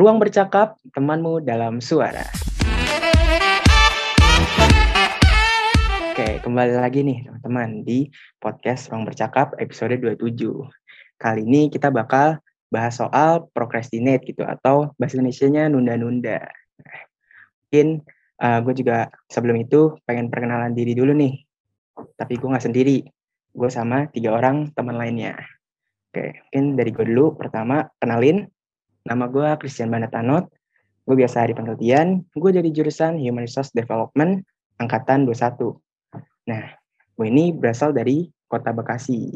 Ruang Bercakap, temanmu dalam suara. Oke, kembali lagi nih teman-teman di podcast Ruang Bercakap episode 27. Kali ini kita bakal bahas soal procrastinate gitu atau bahasa Indonesia-nya nunda-nunda. Mungkin uh, gue juga sebelum itu pengen perkenalan diri dulu nih. Tapi gue nggak sendiri. Gue sama tiga orang teman lainnya. Oke, mungkin dari gue dulu. Pertama, kenalin. Nama gue Christian Banatanot. Gue biasa dipanggil Tian. Gue dari jurusan Human Resource Development Angkatan 21. Nah, gue ini berasal dari kota Bekasi.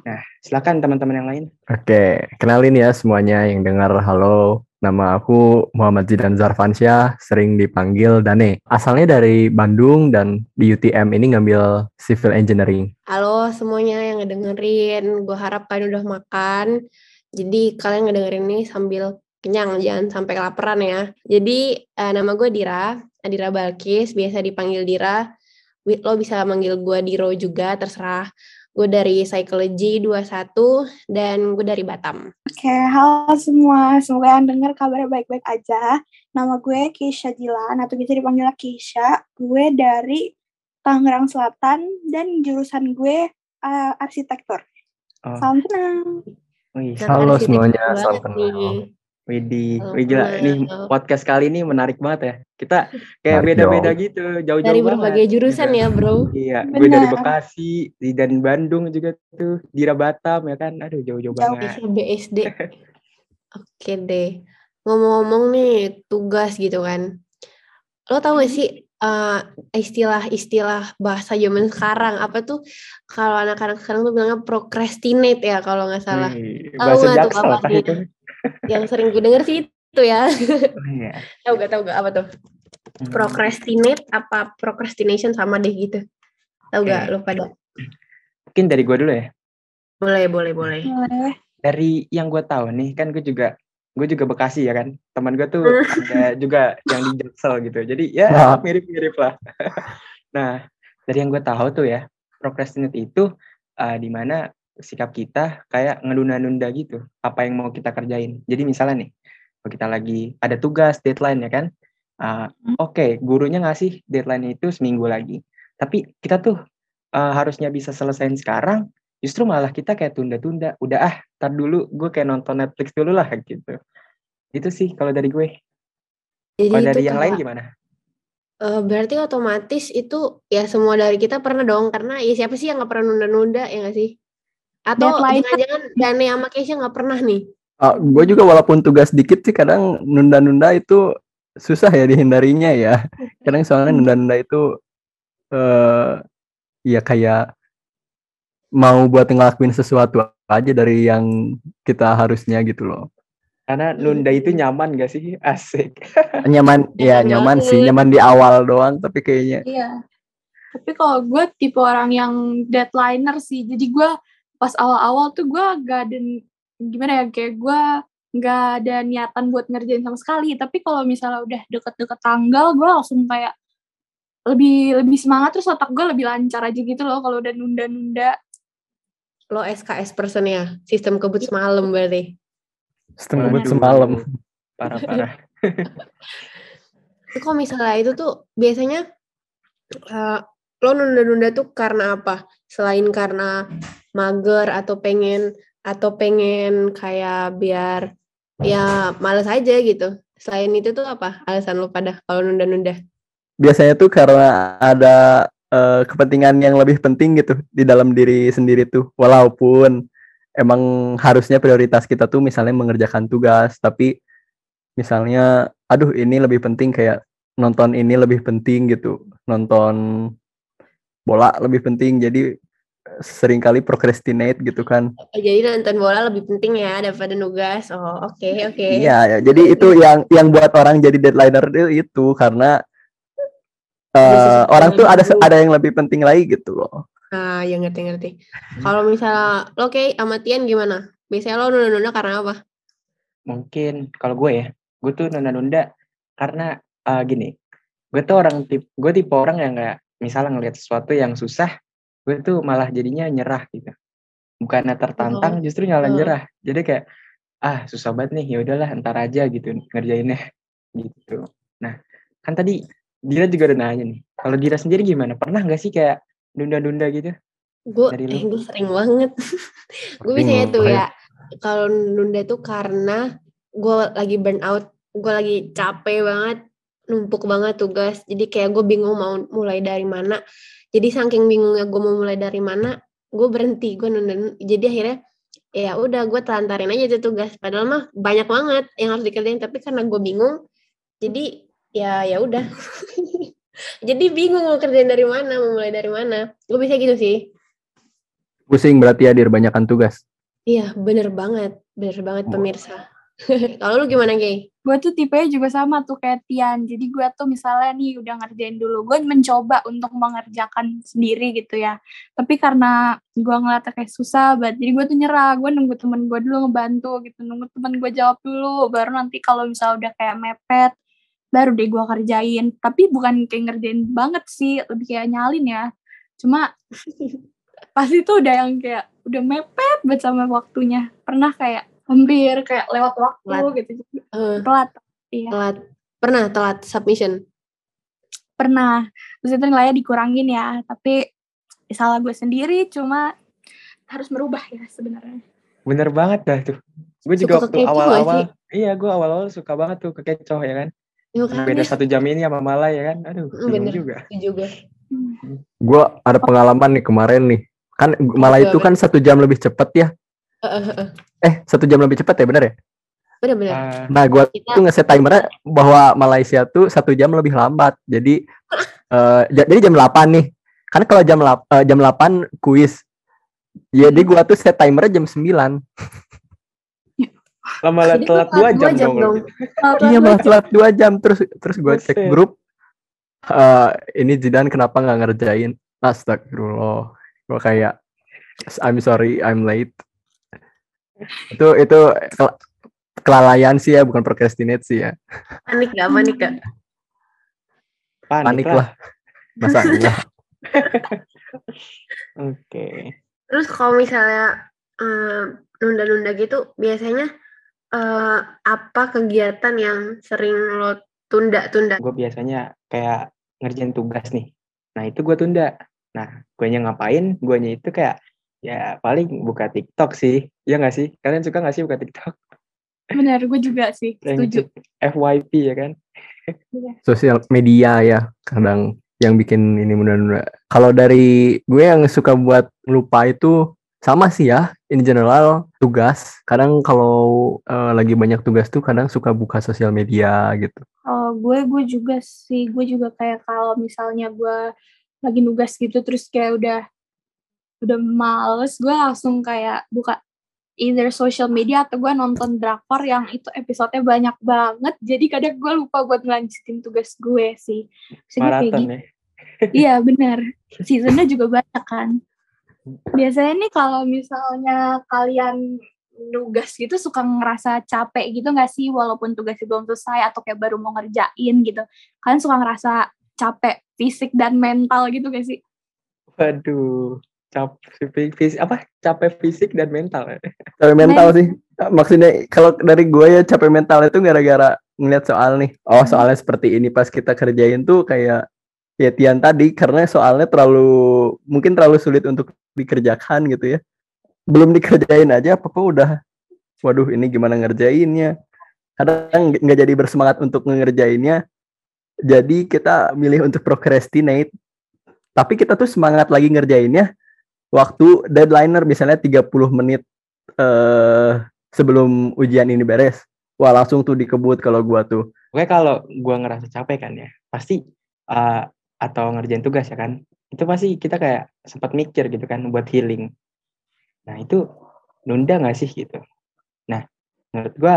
Nah, silakan teman-teman yang lain. Oke, kenalin ya semuanya yang dengar. Halo, nama aku Muhammad Zidan Zarfansyah, sering dipanggil Dane. Asalnya dari Bandung dan di UTM ini ngambil Civil Engineering. Halo semuanya yang ngedengerin, gue harap kalian udah makan. Jadi kalian ngedengerin ini sambil kenyang, jangan sampai kelaparan ya. Jadi uh, nama gue Dira, Dira Balkis, biasa dipanggil Dira. Lo bisa manggil gue Diro juga, terserah. Gue dari Psychology 21 dan gue dari Batam. Oke, okay, halo semua. Semoga yang denger kabarnya baik-baik aja. Nama gue Kisha Jilan atau bisa dipanggil Kisha. Gue dari Tangerang Selatan dan jurusan gue uh, arsitektur. Oh. Salam kenal. Wih, halo semuanya, salam kenal. Widih, oh, wih gila, ini podcast kali ini menarik banget ya. Kita kayak beda-beda gitu, jauh-jauh Dari berbagai banget. jurusan gitu. ya bro. Iya, Benar. gue dari Bekasi, dan Bandung juga tuh, Dira Batam ya kan, aduh jauh-jauh banget. Jauh BSD. Oke deh, ngomong-ngomong nih tugas gitu kan. Lo tau gak sih uh, istilah-istilah bahasa zaman sekarang apa tuh kalau anak-anak sekarang tuh bilangnya procrastinate ya kalau nggak salah. Hmm, bahasa Tahu tuh apa itu? yang sering gue denger sih itu ya. Oh, iya. tahu gak tahu gak apa tuh? Hmm. Procrastinate apa procrastination sama deh gitu. Tahu okay. gak lo pada? Mungkin dari gue dulu ya. Boleh, boleh, boleh. Dari yang gue tahu nih kan gue juga gue juga Bekasi ya kan. Teman gue tuh ada juga yang di Jaksel gitu. Jadi ya nah. mirip-mirip lah. nah, dari yang gue tahu tuh ya, procrastinate itu uh, di mana sikap kita kayak ngelunda-nunda gitu apa yang mau kita kerjain. Jadi misalnya nih, kalau kita lagi ada tugas deadline ya kan, uh, oke okay, gurunya ngasih deadline itu seminggu lagi, tapi kita tuh uh, harusnya bisa selesaiin sekarang, justru malah kita kayak tunda-tunda. Udah ah, tar dulu gue kayak nonton Netflix dulu lah gitu. Itu sih kalau dari gue. Jadi kalau dari yang lain gimana? Uh, berarti otomatis itu ya semua dari kita pernah dong karena ya siapa sih yang nggak pernah nunda-nunda ya nggak sih? Atau jangan-jangan Dane sama Keisha nggak pernah nih? Uh, ah, gue juga walaupun tugas dikit sih kadang nunda-nunda itu susah ya dihindarinya ya. Kadang soalnya hmm. nunda-nunda itu uh, ya kayak mau buat ngelakuin sesuatu aja dari yang kita harusnya gitu loh. Karena nunda itu nyaman gak sih? Asik. Nyaman, ya nyaman sih. Nyaman di awal doang, tapi kayaknya. Iya. Tapi kalau gue tipe orang yang deadlineer sih. Jadi gue pas awal-awal tuh gue gak ada gimana ya kayak gue nggak ada niatan buat ngerjain sama sekali tapi kalau misalnya udah deket-deket tanggal gue langsung kayak lebih lebih semangat terus otak gue lebih lancar aja gitu loh kalau udah nunda-nunda lo SKS person ya? Sistem kebut semalam berarti. Sistem kebut semalam. Parah-parah. Kok misalnya itu tuh biasanya uh, lo nunda-nunda tuh karena apa? Selain karena mager atau pengen atau pengen kayak biar ya males aja gitu. Selain itu tuh apa? Alasan lo pada kalau nunda-nunda? Biasanya tuh karena ada uh, kepentingan yang lebih penting gitu di dalam diri sendiri tuh. Walaupun emang harusnya prioritas kita tuh misalnya mengerjakan tugas, tapi misalnya aduh ini lebih penting kayak nonton ini lebih penting gitu. Nonton bola lebih penting jadi sering kali procrastinate gitu kan. Oh, jadi nonton bola lebih penting ya daripada nugas. Oh, oke okay, oke. Okay. Iya, ya. jadi itu yang yang buat orang jadi deadlineer itu karena uh, orang tuh ada ada yang lebih penting lagi gitu loh. Ah, ya ngerti ngerti. Kalau misalnya lo kayak amatian gimana? Biasanya lo nunda-nunda karena apa? Mungkin kalau gue ya, gue tuh nunda-nunda karena uh, gini. Gue tuh orang tip, gue tipe orang yang kayak misalnya ngelihat sesuatu yang susah, gue tuh malah jadinya nyerah gitu bukannya tertantang oh. justru nyala oh. nyerah jadi kayak ah susah banget nih ya udahlah ntar aja gitu ngerjainnya gitu nah kan tadi Dira juga udah nanya nih kalau Dira sendiri gimana? Pernah nggak sih kayak nunda-nunda gitu? Gue eh gue sering banget. Gue biasanya tuh ya kalau nunda tuh karena gue lagi burn out gue lagi capek banget numpuk banget tugas. Jadi kayak gue bingung mau mulai dari mana. Jadi saking bingungnya gue mau mulai dari mana gue berhenti gue nunda. Jadi akhirnya ya udah gue telantarin aja tuh tugas. Padahal mah banyak banget yang harus dikerjain. Tapi karena gue bingung jadi ya ya udah. Jadi bingung mau kerjain dari mana mau mulai dari mana. Gue bisa gitu sih. Pusing berarti ya dir banyakan tugas. Iya, bener banget. Bener banget pemirsa. Kalau lu gimana, Gay? gue tuh tipenya juga sama tuh kayak Tian. Jadi gue tuh misalnya nih udah ngerjain dulu. Gue mencoba untuk mengerjakan sendiri gitu ya. Tapi karena gue ngeliatnya kayak susah banget jadi gue tuh nyerah. Gue nunggu temen gue dulu ngebantu gitu. Nunggu temen gue jawab dulu. Baru nanti kalau misalnya udah kayak mepet baru deh gue kerjain. Tapi bukan kayak ngerjain banget sih lebih kayak nyalin ya. Cuma pasti tuh udah yang kayak udah mepet banget sama waktunya. Pernah kayak hampir kayak lewat waktu Telat. gitu. Eh, telat iya. Telat. Pernah telat submission? pernah. Terus itu nilainya dikurangin ya. Tapi salah gue sendiri cuma harus merubah ya sebenarnya. Bener banget dah tuh. Gue juga Suka waktu awal-awal iya gue awal-awal suka banget tuh kekecoh ya kan Ya, makanya. beda satu jam ini sama Mala ya kan aduh Mm, bener. juga Itu juga. Gue ada pengalaman nih kemarin nih. Kan malah itu kan satu jam lebih cepet ya. Eh, eh, eh. Eh satu jam lebih cepet ya bener ya? Bener-bener. Ah, Nah, gua Kita- tuh ngeset timernya bahwa Malaysia tuh satu jam lebih lambat. Jadi ja- jadi jam 8 nih. Kan kalau jam eh, jam 8 kuis. Jadi gua tuh set timernya jam 9. Lama lu telat dua telat jam, dua jam dong, dong. berarti. Iya malah telat 2 jam terus terus gua cek grup eh ini Zidane kenapa nggak ngerjain? Astagfirullah. Gua kayak I'm sorry, I'm late. Itu itu kel- kelalaian sih ya, bukan procrastinate sih ya. Panik gak? Panik gak? Panik lah. Masa enggak? oke Terus kalau misalnya eh, nunda-nunda gitu, biasanya eh, apa kegiatan yang sering lo tunda-tunda? gue biasanya kayak ngerjain tugas nih. Nah itu gue tunda. Nah gue ngapain? Gue itu kayak ya paling buka TikTok sih. Ya nggak sih? Kalian suka nggak sih buka TikTok? Benar gue juga sih. Setuju. FYP ya kan? Sosial media ya. Kadang yang bikin ini mudah-mudahan kalau dari gue yang suka buat lupa itu sama sih ya in general tugas kadang kalau eh, lagi banyak tugas tuh kadang suka buka sosial media gitu Oh, gue gue juga sih, gue juga kayak kalau misalnya gue lagi nugas gitu terus kayak udah udah males, gue langsung kayak buka either social media atau gue nonton drakor yang itu episodenya banyak banget. Jadi kadang gue lupa buat ngelanjutin tugas gue sih. Biasanya kayak maraton gitu. ya Iya benar. Seasonnya juga banyak kan. Biasanya nih kalau misalnya kalian nugas gitu suka ngerasa capek gitu nggak sih? Walaupun tugasnya belum selesai atau kayak baru mau ngerjain gitu. Kalian suka ngerasa capek fisik dan mental gitu gak sih? waduh capek fisik apa? Capek fisik dan mental ya? Capek mental sih. Maksudnya kalau dari gue ya capek mental itu gara-gara ngeliat soal nih. Oh soalnya seperti ini pas kita kerjain tuh kayak ya Tian tadi karena soalnya terlalu mungkin terlalu sulit untuk dikerjakan gitu ya. Belum dikerjain aja apa udah. Waduh ini gimana ngerjainnya? Kadang nggak- jadi bersemangat untuk ngerjainnya. Jadi kita milih untuk procrastinate. Tapi kita tuh semangat lagi ngerjainnya. Waktu deadlineer misalnya 30 menit eh sebelum ujian ini beres. Wah langsung tuh dikebut kalau gua tuh. Oke kalau gue ngerasa capek kan ya pasti eh, atau ngerjain tugas ya kan itu pasti kita kayak sempat mikir gitu kan buat healing. Nah itu nunda nggak sih gitu? Nah menurut gue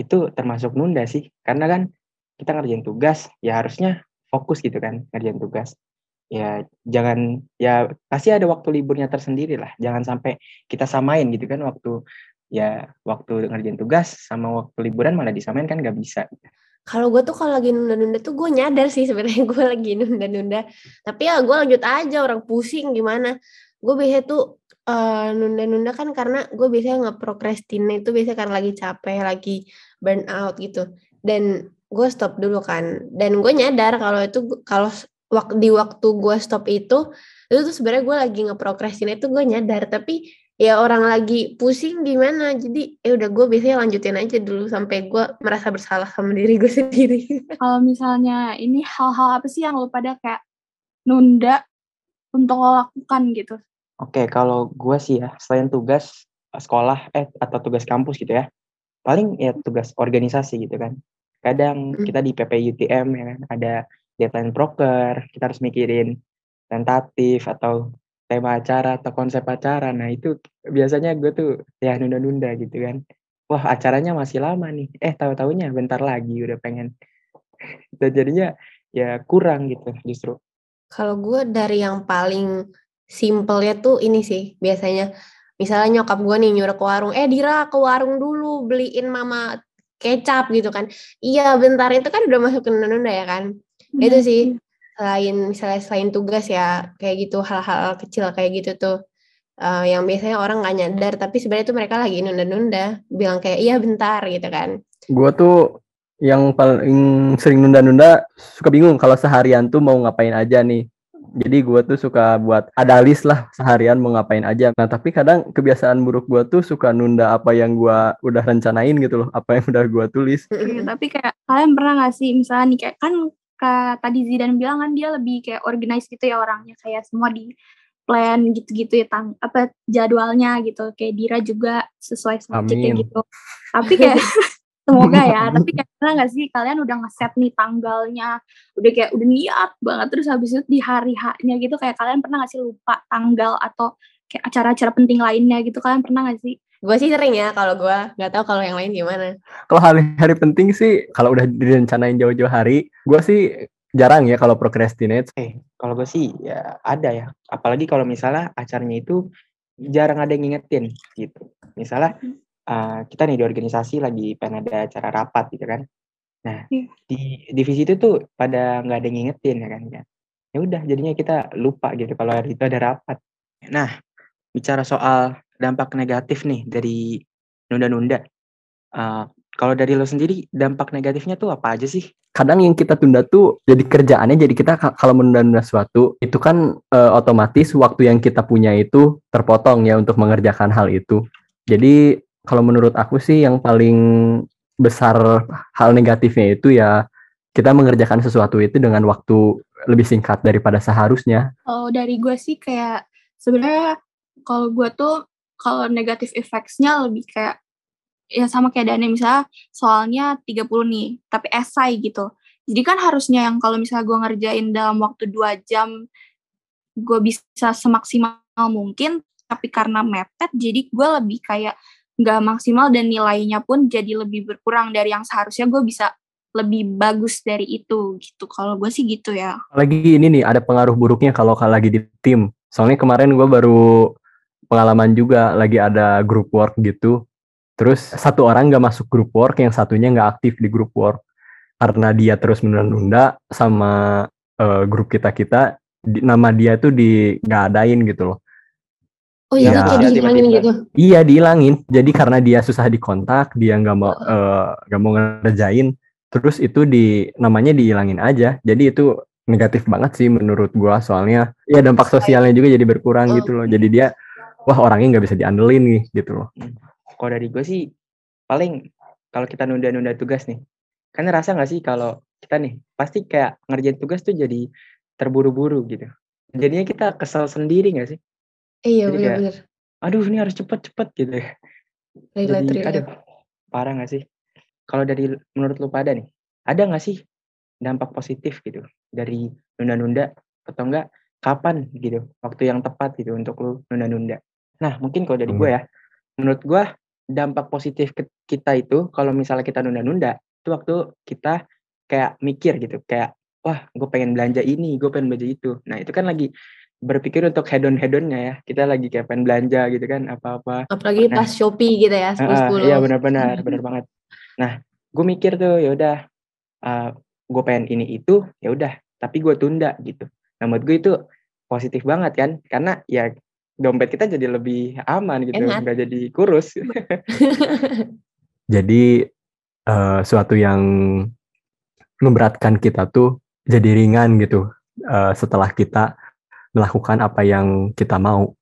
itu termasuk nunda sih karena kan kita ngerjain tugas ya harusnya fokus gitu kan ngerjain tugas. Ya jangan ya pasti ada waktu liburnya tersendiri lah jangan sampai kita samain gitu kan waktu ya waktu ngerjain tugas sama waktu liburan malah disamain kan nggak bisa Kalau gue tuh kalau lagi nunda-nunda tuh gue nyadar sih sebenarnya gue lagi nunda-nunda. Tapi ya gue lanjut aja orang pusing gimana. gue biasanya tuh uh, nunda-nunda kan karena gue biasanya nge-procrastinate itu biasanya karena lagi capek, lagi burn out gitu. Dan gue stop dulu kan. Dan gue nyadar kalau itu kalau di waktu gue stop itu itu tuh sebenarnya gue lagi nge-procrastinate itu gue nyadar tapi ya orang lagi pusing gimana jadi ya udah gue biasanya lanjutin aja dulu sampai gue merasa bersalah sama diri gue sendiri kalau misalnya ini hal-hal apa sih yang lo pada kayak nunda untuk lo lakukan gitu Oke, kalau gue sih ya, selain tugas sekolah eh atau tugas kampus gitu ya, paling ya tugas organisasi gitu kan. Kadang hmm. kita di PPUTM ya kan, ada deadline proker, kita harus mikirin tentatif atau tema acara atau konsep acara. Nah itu biasanya gue tuh ya nunda-nunda gitu kan. Wah acaranya masih lama nih. Eh tahu-taunya bentar lagi udah pengen. Dan jadinya ya kurang gitu justru. Kalau gue dari yang paling simpelnya tuh ini sih biasanya misalnya nyokap gue nih nyuruh ke warung eh Dira ke warung dulu beliin mama kecap gitu kan iya bentar itu kan udah masuk ke nunda ya kan hmm. itu sih selain misalnya selain tugas ya kayak gitu hal-hal kecil kayak gitu tuh uh, yang biasanya orang nggak nyadar tapi sebenarnya itu mereka lagi nunda-nunda bilang kayak iya bentar gitu kan gue tuh yang paling sering nunda-nunda suka bingung kalau seharian tuh mau ngapain aja nih jadi gue tuh suka buat ada list lah seharian mau ngapain aja. Nah tapi kadang kebiasaan buruk gue tuh suka nunda apa yang gue udah rencanain gitu loh, apa yang udah gue tulis. Tapi kayak kalian pernah gak sih misalnya nih kayak kan ke, tadi Zidan bilang kan dia lebih kayak organize gitu ya orangnya kayak semua di plan gitu-gitu ya tang apa jadwalnya gitu. Kayak Dira juga sesuai sama gitu. Tapi kayak semoga ya tapi karena nggak sih kalian udah ngeset nih tanggalnya? Udah kayak udah niat banget terus habis itu di hari haknya gitu kayak kalian pernah nggak sih lupa tanggal atau kayak acara-acara penting lainnya gitu? Kalian pernah nggak sih gue sih sering ya kalau gue nggak tahu kalau yang lain gimana kalau hari-hari penting sih kalau udah direncanain jauh-jauh hari gue sih jarang ya kalau procrastinate eh kalau gue sih ya ada ya apalagi kalau misalnya acaranya itu jarang ada yang ngingetin gitu misalnya uh, kita nih di organisasi lagi pengen ada acara rapat gitu kan. Nah, yeah. di divisi itu tuh pada nggak ada yang ngingetin ya kan ya. Ya udah jadinya kita lupa gitu kalau hari itu ada rapat. Nah, bicara soal dampak negatif nih dari nunda-nunda. Uh, kalau dari lo sendiri dampak negatifnya tuh apa aja sih? Kadang yang kita tunda tuh jadi kerjaannya jadi kita kalau menunda-nunda sesuatu itu kan e, otomatis waktu yang kita punya itu terpotong ya untuk mengerjakan hal itu. Jadi kalau menurut aku sih yang paling besar hal negatifnya itu ya kita mengerjakan sesuatu itu dengan waktu lebih singkat daripada seharusnya. Oh dari gue sih kayak sebenarnya kalau gue tuh kalau negatif effects-nya lebih kayak ya sama kayak Dani misalnya soalnya 30 nih tapi esai gitu. Jadi kan harusnya yang kalau misalnya gue ngerjain dalam waktu dua jam gue bisa semaksimal mungkin tapi karena mepet jadi gue lebih kayak nggak maksimal dan nilainya pun jadi lebih berkurang dari yang seharusnya gue bisa lebih bagus dari itu gitu. Kalau gue sih gitu ya. Lagi ini nih ada pengaruh buruknya kalau lagi di tim. Soalnya kemarin gue baru pengalaman juga lagi ada group work gitu. Terus satu orang nggak masuk group work, yang satunya nggak aktif di group work karena dia terus menunda sama uh, grup kita kita nama dia tuh di nggak adain gitu loh. Oh iya, ya, kayak dihilangin gitu. Iya dihilangin. Jadi karena dia susah dikontak, dia nggak mau uh, nggak uh, mau ngerjain, terus itu di namanya dihilangin aja. Jadi itu negatif banget sih menurut gua. Soalnya ya dampak sosialnya juga jadi berkurang oh. gitu loh. Jadi dia wah orangnya nggak bisa diandelin nih gitu loh. Hmm. Kalau dari gue sih paling kalau kita nunda-nunda tugas nih, kan rasa nggak sih kalau kita nih pasti kayak ngerjain tugas tuh jadi terburu-buru gitu. Jadinya kita kesel sendiri nggak sih? Iya benar-benar. Aduh ini harus cepet-cepet gitu ya. Relate, Jadi, aduh parah gak sih? Kalau dari menurut lu pada nih, ada gak sih dampak positif gitu dari nunda-nunda atau enggak kapan gitu waktu yang tepat gitu untuk lu nunda-nunda. Nah mungkin kalau dari hmm. gue ya, menurut gue dampak positif ke kita itu kalau misalnya kita nunda-nunda itu waktu kita kayak mikir gitu kayak wah gue pengen belanja ini gue pengen belanja itu. Nah itu kan lagi berpikir untuk hedon hedonnya ya. Kita lagi kayak pengen belanja gitu kan apa-apa. Apalagi nah, pas shopee gitu ya sepuluh sepuluh iya benar-benar benar banget. Nah gue mikir tuh ya udah uh, gue pengen ini itu ya udah tapi gue tunda gitu. Nah menurut gue itu positif banget kan karena ya dompet kita jadi lebih aman gitu, Enak. nggak jadi kurus. Jadi eh, suatu yang memberatkan kita tuh jadi ringan gitu eh, setelah kita melakukan apa yang kita mau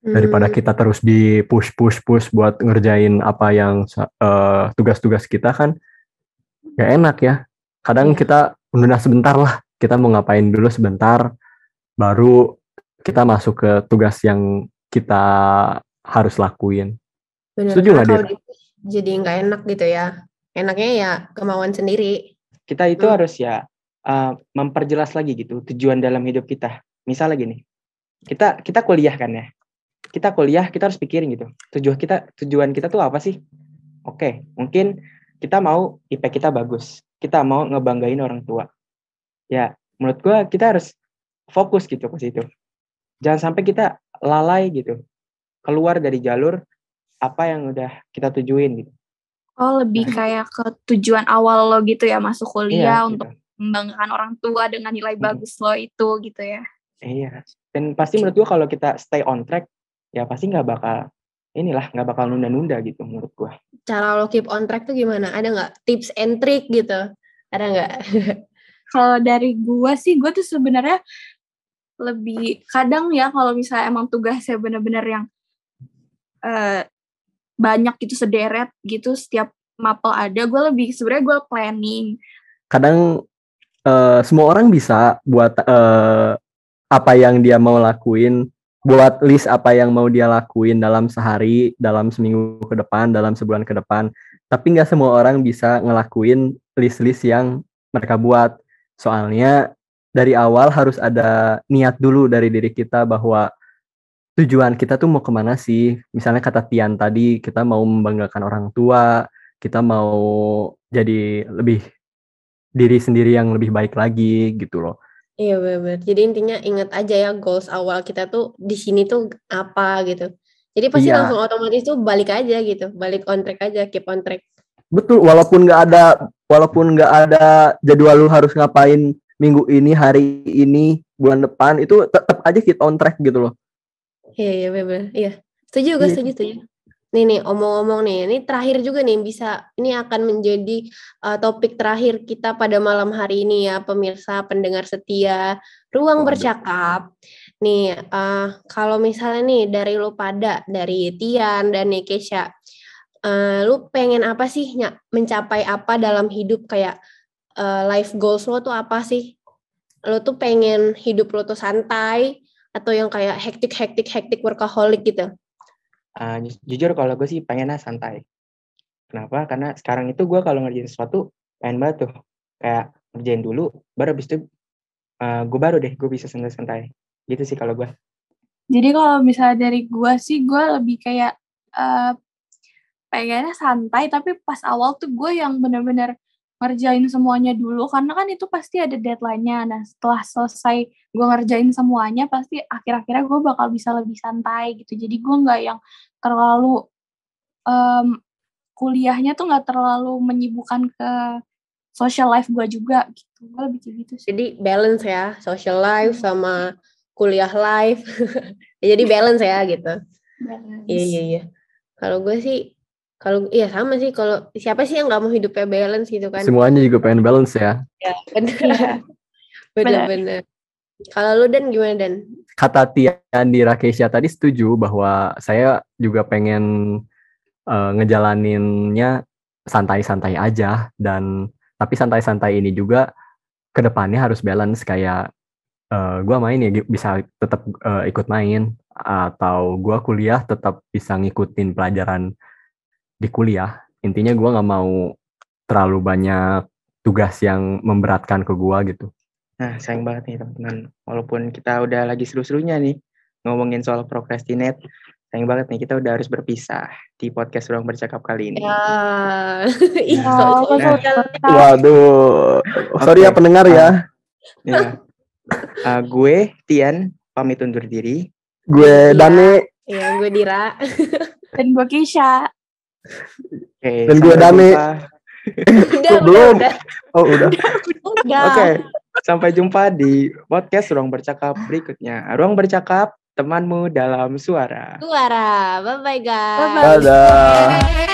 daripada Hmm, kita terus di push push push buat ngerjain apa yang eh, tugas-tugas kita kan gak enak ya. Kadang Iya. kita menunda sebentar lah, kita mau ngapain dulu sebentar, baru kita masuk ke tugas yang kita harus lakuin. bener. setuju nggak, Dir? jadi nggak enak gitu ya. Enaknya ya kemauan sendiri. Kita itu Hmm. harus ya uh, memperjelas lagi gitu tujuan dalam hidup kita. Misalnya gini, kita kita kuliah kan ya. Kita kuliah, kita harus pikirin gitu. Tujuan kita tujuan kita tuh apa sih? Oke, mungkin kita mau IP kita bagus. Kita mau ngebanggain orang tua. Ya, menurut gua kita harus fokus gitu ke situ. Jangan sampai kita lalai gitu. Keluar dari jalur apa yang udah kita tujuin gitu. Oh, lebih kayak ke tujuan awal lo gitu ya masuk kuliah Iya, untuk gitu. membanggakan orang tua dengan nilai Mm. bagus lo itu gitu ya. Iya. Dan pasti menurut gua kalau kita stay on track, ya pasti nggak bakal inilah nggak bakal nunda-nunda gitu menurut gua. Cara lo keep on track tuh gimana? Ada nggak tips and trick gitu? Ada nggak? Kalau dari gua sih, gua tuh sebenarnya lebih kadang ya kalau misalnya emang tugasnya bener-bener yang eh, banyak gitu sederet gitu setiap mapel ada, gue lebih sebenarnya gue planning. Kadang eh, semua orang bisa buat eh, apa yang dia mau lakuin, buat list apa yang mau dia lakuin dalam sehari, dalam seminggu ke depan, dalam sebulan ke depan. Tapi nggak semua orang bisa ngelakuin list-list yang mereka buat. Soalnya dari awal harus ada niat dulu dari diri kita bahwa tujuan kita tuh mau ke mana sih? Misalnya kata Tian tadi, kita mau membanggakan orang tua, kita mau jadi lebih diri sendiri yang lebih baik lagi gitu loh. Iya benar. Jadi intinya ingat aja ya goals awal kita tuh di sini tuh apa gitu. Jadi pasti Iya. langsung otomatis tuh balik aja gitu, balik on track aja, keep on track. Betul, walaupun nggak ada walaupun nggak ada jadwal lu harus ngapain minggu ini, hari ini, bulan depan itu tetap aja keep on track gitu loh. Iya iya benar. Iya. Setuju gue Iya. setuju setuju. Nih nih omong-omong nih, ini terakhir juga nih bisa ini akan menjadi uh, topik terakhir kita pada malam hari ini ya pemirsa pendengar setia ruang bercakap. Nih uh, kalau misalnya nih dari lu pada dari Tian dan nih Kesha, uh, lu pengen apa sih mencapai apa dalam hidup kayak uh, life goals lo tuh apa sih? Lo tuh pengen hidup lo tuh santai atau yang kayak hektik hektik hektik workaholic gitu? Ju- jujur kalau gue sih pengennya santai. Kenapa? Karena sekarang itu gue kalau ngerjain sesuatu pengen banget tuh kayak ngerjain dulu, baru habis itu gue baru deh gue bisa santai-santai. Gitu sih kalau gue. Jadi kalau misalnya dari gue sih, gue lebih kayak eh pengennya santai, tapi pas awal tuh gue yang bener-bener ngerjain semuanya dulu, karena kan itu pasti ada deadline-nya. Nah setelah selesai gue ngerjain semuanya, pasti akhir-akhirnya gue bakal bisa lebih santai gitu. Jadi gue nggak yang terlalu em, kuliahnya tuh nggak terlalu menyibukkan ke social life gue juga gitu. Gue lebih kayak gitu sih. Jadi balance ya, social life sama kuliah life. Jadi balance ya gitu. Balance. Iya iya iya. Kalau gue sih kalau iya sama sih kalau siapa sih yang nggak mau hidupnya balance gitu kan? Semuanya juga pengen balance ya. Ya, bener. Iya. bener bener. Kalau lu dan gimana dan? Kata Tian di Rakesha tadi setuju bahwa saya juga pengen eh, ngejalaninnya santai-santai aja dan tapi santai-santai ini juga ke depannya harus balance kayak eh, gua main ya bisa tetap eh, ikut main atau gua kuliah tetap bisa ngikutin pelajaran di kuliah intinya gua nggak mau terlalu banyak tugas yang memberatkan ke gua gitu Nah, sayang banget nih teman-teman. Walaupun kita udah lagi seru-serunya nih ngomongin soal procrastinate, sayang banget nih kita udah harus berpisah di podcast Ruang Bercakap kali ini. Ya, Nah. so- waduh sorry ya pendengar ya Ya. Ah, gue Tian pamit undur diri. gue. Dane Iya, gue Dira. Dan gue Keisha. Oke, Dan gue jumpa. udah, udah, Belum. udah, oh udah udah. Oke, sampai jumpa di podcast Ruang Bercakap berikutnya. Ruang Bercakap temanmu dalam suara. Suara. Bye bye guys. Bye-bye. Dadah.